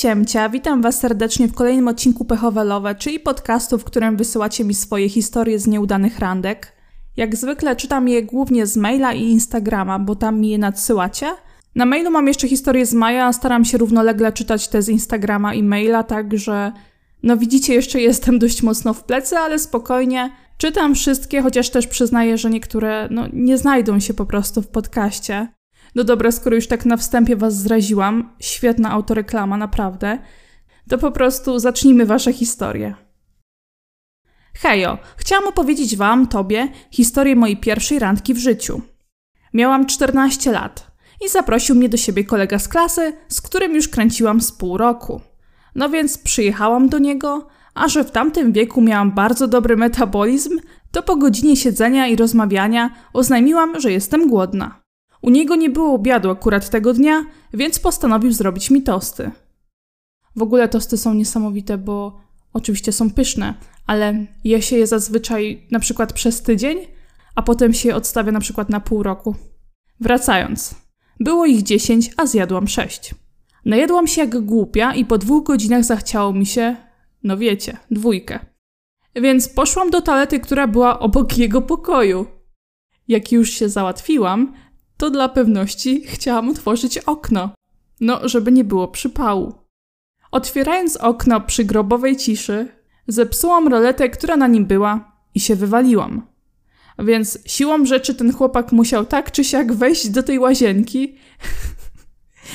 Siemcia, witam Was serdecznie w kolejnym odcinku Pechowe Love, czyli podcastu, w którym wysyłacie mi swoje historie z nieudanych randek. Jak zwykle czytam je głównie z maila i Instagrama, bo tam mi je nadsyłacie. Na mailu mam jeszcze historie z maja, a staram się równolegle czytać te z Instagrama i maila, także no widzicie, jeszcze jestem dość mocno w plecy, ale spokojnie. Czytam wszystkie, chociaż też przyznaję, że niektóre no, nie znajdą się po prostu w podcaście. No dobra, skoro już tak na wstępie was zraziłam, świetna autoreklama, naprawdę, to po prostu zacznijmy wasze historie. Hejo, chciałam opowiedzieć wam, tobie, historię mojej pierwszej randki w życiu. Miałam 14 lat i zaprosił mnie do siebie kolega z klasy, z którym już kręciłam z pół roku. No więc przyjechałam do niego, a że w tamtym wieku miałam bardzo dobry metabolizm, to po godzinie siedzenia i rozmawiania oznajmiłam, że jestem głodna. U niego nie było obiadu akurat tego dnia, więc postanowił zrobić mi tosty. W ogóle tosty są niesamowite, bo oczywiście są pyszne, ale je się je zazwyczaj na przykład przez tydzień, a potem się je odstawia na przykład na pół roku. Wracając. Było ich dziesięć, a zjadłam sześć. Najedłam się jak głupia i po dwóch godzinach zachciało mi się, no wiecie, dwójkę. Więc poszłam do toalety, która była obok jego pokoju. Jak już się załatwiłam, to dla pewności chciałam otworzyć okno. No, żeby nie było przypału. Otwierając okno przy grobowej ciszy, zepsułam roletę, która na nim była i się wywaliłam. Więc siłą rzeczy ten chłopak musiał tak czy siak wejść do tej łazienki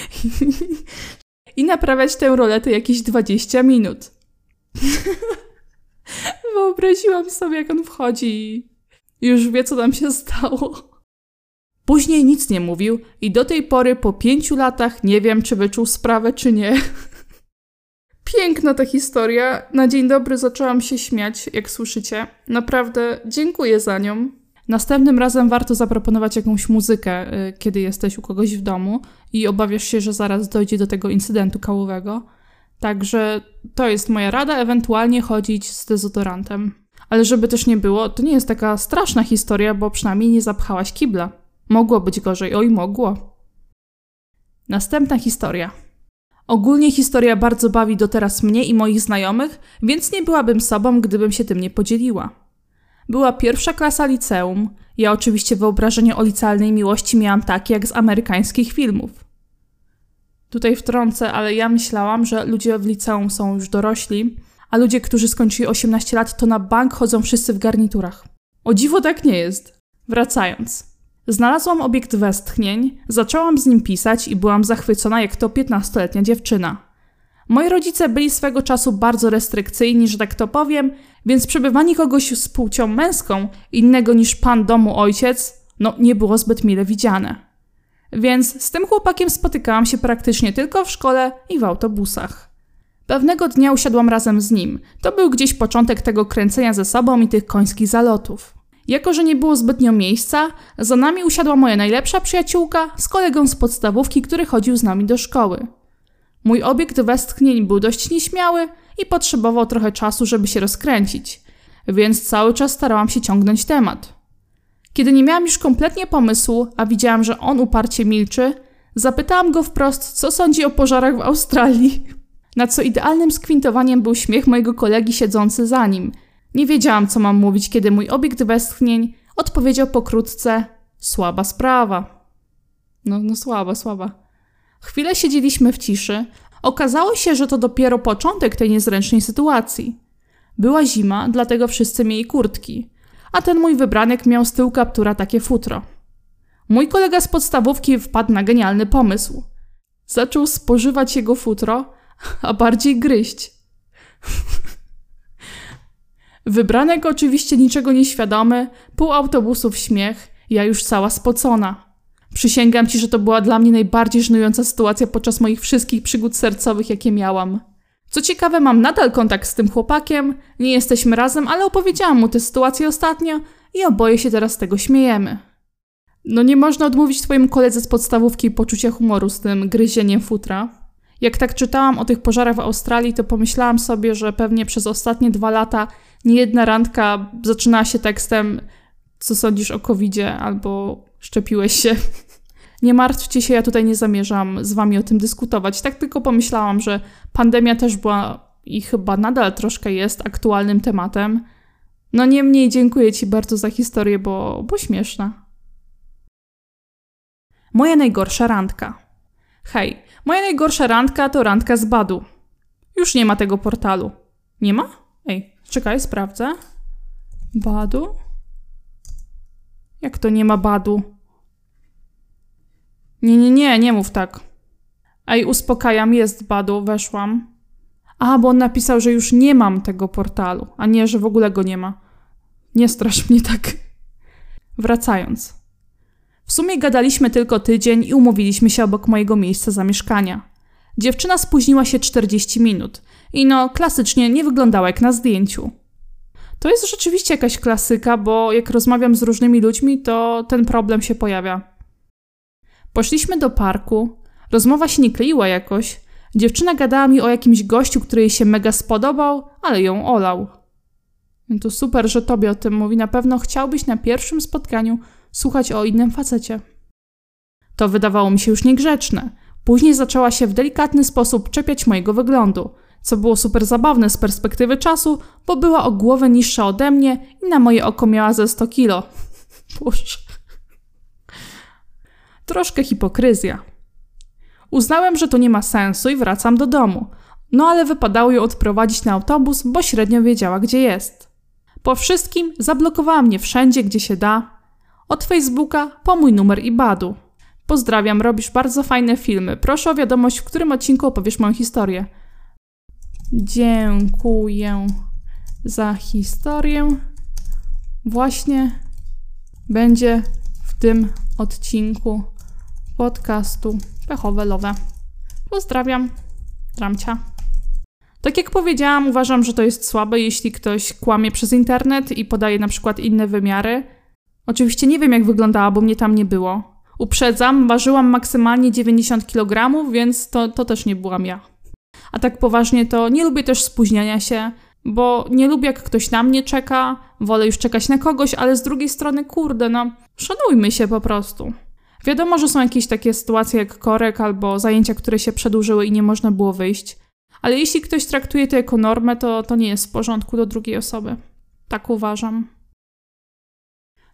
i naprawiać tę roletę jakieś 20 minut. Wyobraziłam sobie, jak on wchodzi i już wie, co tam się stało. Później nic nie mówił i do tej pory po pięciu latach nie wiem, czy wyczuł sprawę, czy nie. Piękna ta historia. Na dzień dobry zaczęłam się śmiać, jak słyszycie. Naprawdę dziękuję za nią. Następnym razem warto zaproponować jakąś muzykę, y, kiedy jesteś u kogoś w domu i obawiasz się, że zaraz dojdzie do tego incydentu kałowego. Także to jest moja rada, ewentualnie chodzić z dezodorantem. Ale żeby też nie było, to nie jest taka straszna historia, bo przynajmniej nie zapchałaś kibla. Mogło być gorzej, oj mogło. Następna historia. Ogólnie historia bardzo bawi do teraz mnie i moich znajomych, więc nie byłabym sobą, gdybym się tym nie podzieliła. Była pierwsza klasa liceum. Ja oczywiście wyobrażenie o licealnej miłości miałam takie jak z amerykańskich filmów. Tutaj wtrącę, ale ja myślałam, że ludzie w liceum są już dorośli, a ludzie, którzy skończyli 18 lat, to na bank chodzą wszyscy w garniturach. O dziwo tak nie jest. Wracając. Znalazłam obiekt westchnień, zaczęłam z nim pisać i byłam zachwycona jak to 15-letnia dziewczyna. Moi rodzice byli swego czasu bardzo restrykcyjni, że tak to powiem, więc przebywanie kogoś z płcią męską, innego niż pan domu ojciec, no nie było zbyt mile widziane. Więc z tym chłopakiem spotykałam się praktycznie tylko w szkole i w autobusach. Pewnego dnia usiadłam razem z nim. To był gdzieś początek tego kręcenia ze sobą i tych końskich zalotów. Jako, że nie było zbytnio miejsca, za nami usiadła moja najlepsza przyjaciółka z kolegą z podstawówki, który chodził z nami do szkoły. Mój obiekt westchnień był dość nieśmiały i potrzebował trochę czasu, żeby się rozkręcić, więc cały czas starałam się ciągnąć temat. Kiedy nie miałam już kompletnie pomysłu, a widziałam, że on uparcie milczy, zapytałam go wprost, co sądzi o pożarach w Australii. Na co idealnym skwintowaniem był śmiech mojego kolegi siedzący za nim – nie wiedziałam, co mam mówić, kiedy mój obiekt westchnień odpowiedział pokrótce: Słaba sprawa. No, no słaba, słaba. Chwilę siedzieliśmy w ciszy. Okazało się, że to dopiero początek tej niezręcznej sytuacji. Była zima, dlatego wszyscy mieli kurtki, a ten mój wybranek miał z tyłu kaptura takie futro. Mój kolega z podstawówki wpadł na genialny pomysł. Zaczął spożywać jego futro, a bardziej gryźć. Wybranek oczywiście niczego nieświadomy, pół autobusu w śmiech, ja już cała spocona. Przysięgam ci, że to była dla mnie najbardziej żenująca sytuacja podczas moich wszystkich przygód sercowych, jakie miałam. Co ciekawe, mam nadal kontakt z tym chłopakiem, nie jesteśmy razem, ale opowiedziałam mu tę sytuację ostatnio i oboje się teraz z tego śmiejemy. No nie można odmówić twojemu koledze z podstawówki poczucia humoru z tym gryzieniem futra. Jak tak czytałam o tych pożarach w Australii, to pomyślałam sobie, że pewnie przez ostatnie dwa lata niejedna randka zaczynała się tekstem co sądzisz o covidzie albo szczepiłeś się. Nie martwcie się, ja tutaj nie zamierzam z wami o tym dyskutować. Tak tylko pomyślałam, że pandemia też była i chyba nadal troszkę jest aktualnym tematem. No niemniej dziękuję ci bardzo za historię, bo, bo śmieszna. Moja najgorsza randka. Hej, moja najgorsza randka to randka z Badu. Już nie ma tego portalu. Nie ma? Ej, czekaj, sprawdzę. Badu? Jak to nie ma Badu? Nie, nie, nie, nie mów tak. Ej, uspokajam, jest Badu, weszłam. A, bo on napisał, że już nie mam tego portalu, a nie, że w ogóle go nie ma. Nie strasz mnie tak. Wracając. W sumie gadaliśmy tylko tydzień i umówiliśmy się obok mojego miejsca zamieszkania. Dziewczyna spóźniła się 40 minut i no, klasycznie nie wyglądała jak na zdjęciu. To jest rzeczywiście jakaś klasyka, bo jak rozmawiam z różnymi ludźmi, to ten problem się pojawia. Poszliśmy do parku, rozmowa się nie kleiła jakoś. Dziewczyna gadała mi o jakimś gościu, który jej się mega spodobał, ale ją olał. No to super, że tobie o tym mówi. Na pewno chciałbyś na pierwszym spotkaniu słuchać o innym facecie. To wydawało mi się już niegrzeczne. Później zaczęła się w delikatny sposób czepiać mojego wyglądu, co było super zabawne z perspektywy czasu, bo była o głowę niższa ode mnie i na moje oko miała ze 100 kilo. Boże. Troszkę hipokryzja. Uznałem, że to nie ma sensu i wracam do domu. No ale wypadało ją odprowadzić na autobus, bo średnio wiedziała, gdzie jest. Po wszystkim zablokowała mnie wszędzie, gdzie się da. Od Facebooka po mój numer i badu. Pozdrawiam, robisz bardzo fajne filmy. Proszę o wiadomość, w którym odcinku opowiesz moją historię. Dziękuję za historię. Właśnie będzie w tym odcinku podcastu Pechowe Lowe. Pozdrawiam. Tramcia. Tak jak powiedziałam, uważam, że to jest słabe, jeśli ktoś kłamie przez internet i podaje na przykład inne wymiary. Oczywiście nie wiem, jak wyglądała, bo mnie tam nie było. Uprzedzam, ważyłam maksymalnie 90 kg, więc to, to też nie byłam ja. A tak poważnie to nie lubię też spóźniania się, bo nie lubię, jak ktoś na mnie czeka, wolę już czekać na kogoś, ale z drugiej strony, kurde, no, szanujmy się po prostu. Wiadomo, że są jakieś takie sytuacje jak korek albo zajęcia, które się przedłużyły i nie można było wyjść, ale jeśli ktoś traktuje to jako normę, to, to nie jest w porządku do drugiej osoby. Tak uważam.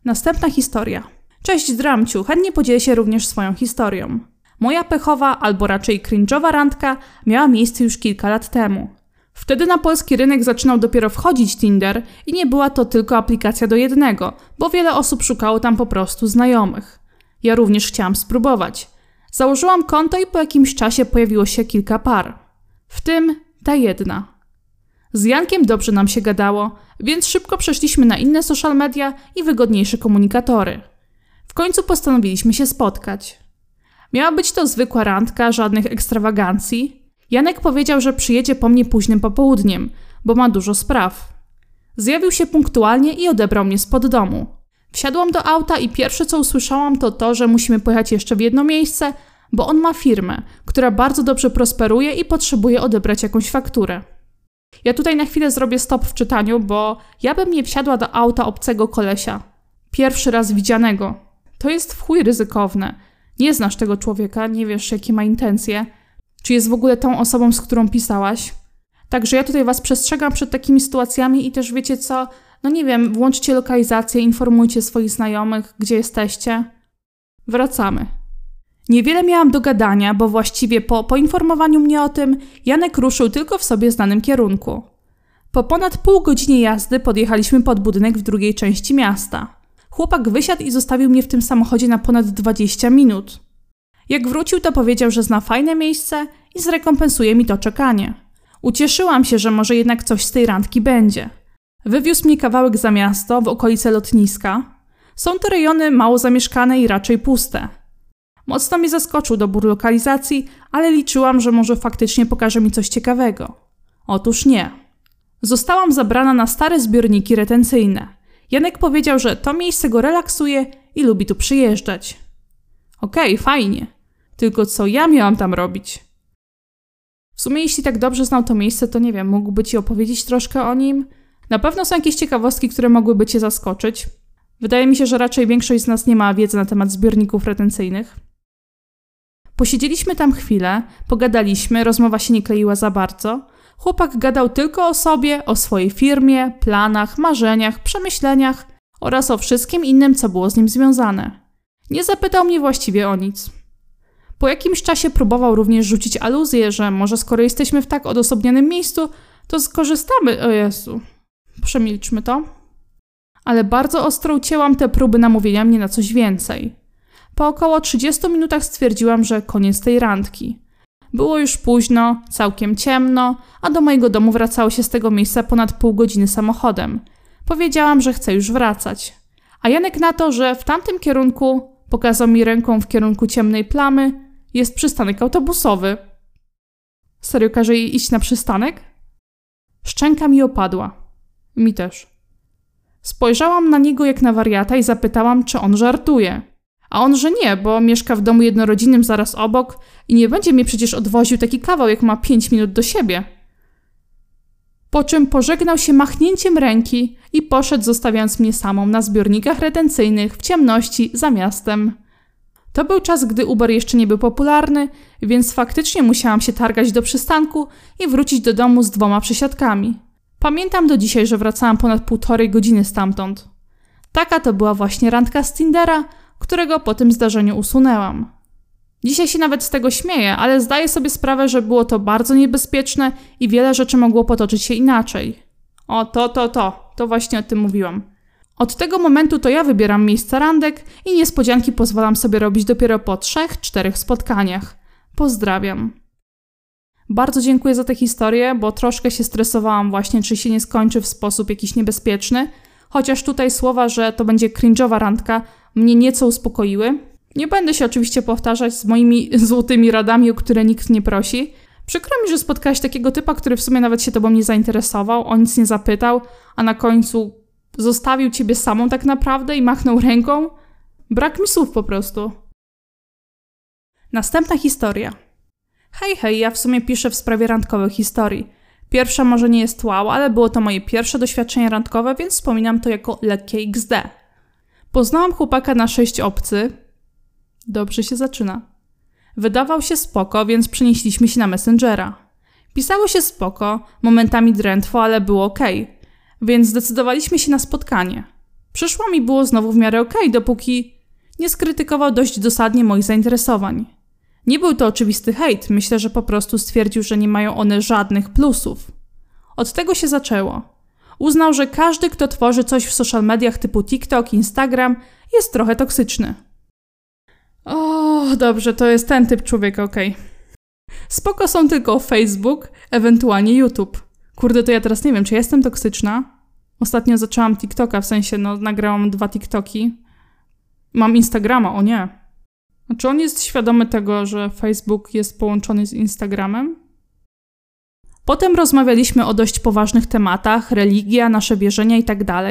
Następna historia. Cześć Dramciu, chętnie podzielę się również swoją historią. Moja pechowa, albo raczej cringe'owa randka miała miejsce już kilka lat temu. Wtedy na polski rynek zaczynał dopiero wchodzić Tinder i nie była to tylko aplikacja do jednego, bo wiele osób szukało tam po prostu znajomych. Ja również chciałam spróbować. Założyłam konto i po jakimś czasie pojawiło się kilka par. W tym ta jedna. Z Jankiem dobrze nam się gadało, więc szybko przeszliśmy na inne social media i wygodniejsze komunikatory. W końcu postanowiliśmy się spotkać. Miała być to zwykła randka, żadnych ekstrawagancji. Janek powiedział, że przyjedzie po mnie późnym popołudniem, bo ma dużo spraw. Zjawił się punktualnie i odebrał mnie spod domu. Wsiadłam do auta i pierwsze co usłyszałam to to, że musimy pojechać jeszcze w jedno miejsce, bo on ma firmę, która bardzo dobrze prosperuje i potrzebuje odebrać jakąś fakturę. Ja tutaj na chwilę zrobię stop w czytaniu, bo ja bym nie wsiadła do auta obcego kolesia. Pierwszy raz widzianego. To jest w chuj ryzykowne. Nie znasz tego człowieka, nie wiesz jakie ma intencje, czy jest w ogóle tą osobą, z którą pisałaś. Także ja tutaj was przestrzegam przed takimi sytuacjami i też wiecie co, no nie wiem, włączcie lokalizację, informujcie swoich znajomych, gdzie jesteście. Wracamy. Niewiele miałam do gadania, bo właściwie po poinformowaniu mnie o tym, Janek ruszył tylko w sobie znanym kierunku. Po ponad pół godzinie jazdy podjechaliśmy pod budynek w drugiej części miasta. Chłopak wysiadł i zostawił mnie w tym samochodzie na ponad 20 minut. Jak wrócił, to powiedział, że zna fajne miejsce i zrekompensuje mi to czekanie. Ucieszyłam się, że może jednak coś z tej randki będzie. Wywiózł mnie kawałek za miasto, w okolice lotniska. Są to rejony mało zamieszkane i raczej puste. Mocno mnie zaskoczył dobór lokalizacji, ale liczyłam, że może faktycznie pokaże mi coś ciekawego. Otóż nie. Zostałam zabrana na stare zbiorniki retencyjne. Janek powiedział, że to miejsce go relaksuje i lubi tu przyjeżdżać. Okej, okay, fajnie. Tylko co ja miałam tam robić? W sumie, jeśli tak dobrze znał to miejsce, to nie wiem, mógłby ci opowiedzieć troszkę o nim? Na pewno są jakieś ciekawostki, które mogłyby Cię zaskoczyć. Wydaje mi się, że raczej większość z nas nie ma wiedzy na temat zbiorników retencyjnych. Posiedzieliśmy tam chwilę, pogadaliśmy, rozmowa się nie kleiła za bardzo. Chłopak gadał tylko o sobie, o swojej firmie, planach, marzeniach, przemyśleniach oraz o wszystkim innym, co było z nim związane. Nie zapytał mnie właściwie o nic. Po jakimś czasie próbował również rzucić aluzję, że może skoro jesteśmy w tak odosobnionym miejscu, to skorzystamy. O Jezu. Przemilczmy to. Ale bardzo ostro ucięłam te próby namówienia mnie na coś więcej. Po około 30 minutach stwierdziłam, że koniec tej randki. Było już późno, całkiem ciemno, a do mojego domu wracało się z tego miejsca ponad pół godziny samochodem. Powiedziałam, że chcę już wracać. A Janek na to, że w tamtym kierunku pokazał mi ręką w kierunku ciemnej plamy, jest przystanek autobusowy. Serio każe jej iść na przystanek? Szczęka mi opadła. Mi też. Spojrzałam na niego jak na wariata i zapytałam, czy on żartuje. A on, że nie, bo mieszka w domu jednorodzinnym zaraz obok i nie będzie mnie przecież odwoził taki kawał, jak ma pięć minut do siebie. Po czym pożegnał się machnięciem ręki i poszedł, zostawiając mnie samą na zbiornikach retencyjnych w ciemności za miastem. To był czas, gdy Uber jeszcze nie był popularny, więc faktycznie musiałam się targać do przystanku i wrócić do domu z dwoma przesiadkami. Pamiętam do dzisiaj, że wracałam ponad półtorej godziny stamtąd. Taka to była właśnie randka z Tindera, którego po tym zdarzeniu usunęłam. Dzisiaj się nawet z tego śmieję, ale zdaję sobie sprawę, że było to bardzo niebezpieczne i wiele rzeczy mogło potoczyć się inaczej. O, to, to, to, to właśnie o tym mówiłam. Od tego momentu to ja wybieram miejsca randek i niespodzianki pozwalam sobie robić dopiero po trzech, czterech spotkaniach. Pozdrawiam. Bardzo dziękuję za tę historię, bo troszkę się stresowałam właśnie, czy się nie skończy w sposób jakiś niebezpieczny. Chociaż tutaj słowa, że to będzie cringe'owa randka, mnie nieco uspokoiły. Nie będę się oczywiście powtarzać z moimi złotymi radami, o które nikt nie prosi. Przykro mi, że spotkałaś takiego typa, który w sumie nawet się tobą nie zainteresował, o nic nie zapytał, a na końcu zostawił ciebie samą tak naprawdę i machnął ręką. Brak mi słów po prostu. Następna historia. Hej, hej, ja w sumie piszę w sprawie randkowych historii. Pierwsza może nie jest wow, ale było to moje pierwsze doświadczenie randkowe, więc wspominam to jako lekkie XD. Poznałam chłopaka na sześć obcy. Dobrze się zaczyna. Wydawał się spoko, więc przenieśliśmy się na Messengera. Pisało się spoko, momentami drętwo, ale było ok, więc zdecydowaliśmy się na spotkanie. Przyszło mi było znowu w miarę ok, dopóki nie skrytykował dość dosadnie moich zainteresowań. Nie był to oczywisty hejt, myślę, że po prostu stwierdził, że nie mają one żadnych plusów. Od tego się zaczęło. Uznał, że każdy, kto tworzy coś w social mediach typu TikTok, Instagram, jest trochę toksyczny. O, dobrze, to jest ten typ człowieka, okej. Okay. Spoko są tylko Facebook, ewentualnie YouTube. Kurde, to ja teraz nie wiem, czy jestem toksyczna? Ostatnio zaczęłam TikToka, w sensie, no, nagrałam dwa TikToki. Mam Instagrama, o nie. Czy on jest świadomy tego, że Facebook jest połączony z Instagramem? Potem rozmawialiśmy o dość poważnych tematach, religia, nasze wierzenia itd., tak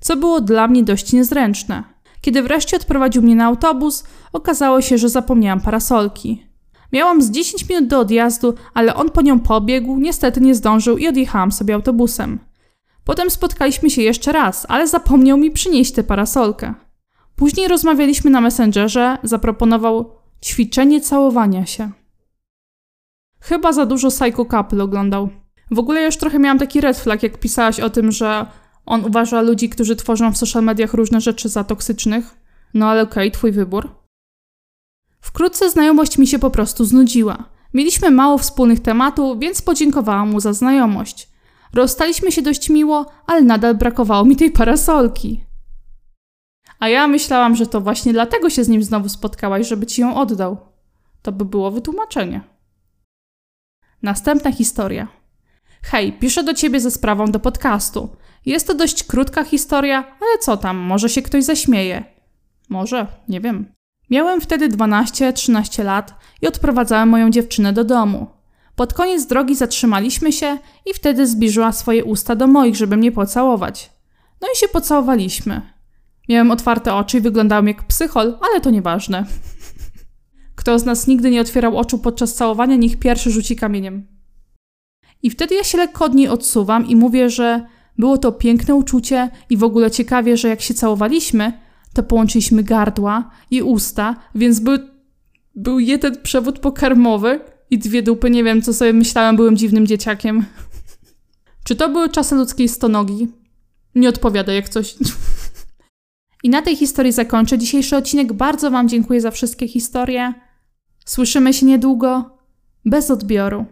co było dla mnie dość niezręczne. Kiedy wreszcie odprowadził mnie na autobus, okazało się, że zapomniałam parasolki. Miałam z 10 minut do odjazdu, ale on po nią pobiegł, niestety nie zdążył i odjechałam sobie autobusem. Potem spotkaliśmy się jeszcze raz, ale zapomniał mi przynieść tę parasolkę. Później rozmawialiśmy na Messengerze, zaproponował ćwiczenie całowania się. Chyba za dużo Psycho Couple oglądał. W ogóle już trochę miałam taki red flag, jak pisałaś o tym, że on uważa ludzi, którzy tworzą w social mediach różne rzeczy za toksycznych. No ale okej, okay, twój wybór. Wkrótce znajomość mi się po prostu znudziła. Mieliśmy mało wspólnych tematów, więc podziękowałam mu za znajomość. Rozstaliśmy się dość miło, ale nadal brakowało mi tej parasolki. A ja myślałam, że to właśnie dlatego się z nim znowu spotkałaś, żeby ci ją oddał. To by było wytłumaczenie. Następna historia. Hej, piszę do ciebie ze sprawą do podcastu. Jest to dość krótka historia, ale co tam, może się ktoś zaśmieje. Może, nie wiem. Miałem wtedy 12-13 lat i odprowadzałem moją dziewczynę do domu. Pod koniec drogi zatrzymaliśmy się i wtedy zbliżyła swoje usta do moich, żeby mnie pocałować. No i się pocałowaliśmy. Miałem otwarte oczy i wyglądałem jak psychol, ale to nieważne. Kto z nas nigdy nie otwierał oczu podczas całowania, niech pierwszy rzuci kamieniem. I wtedy ja się lekko od niej odsuwam i mówię, że było to piękne uczucie i w ogóle ciekawie, że jak się całowaliśmy, to połączyliśmy gardła i usta, więc był Był jeden przewód pokarmowy i dwie dupy. Nie wiem, co sobie myślałam, byłem dziwnym dzieciakiem. Czy to były czasy ludzkiej stonogi? Nie odpowiada jak coś. I na tej historii zakończę dzisiejszy odcinek. Bardzo Wam dziękuję za wszystkie historie. Słyszymy się niedługo, bez odbioru.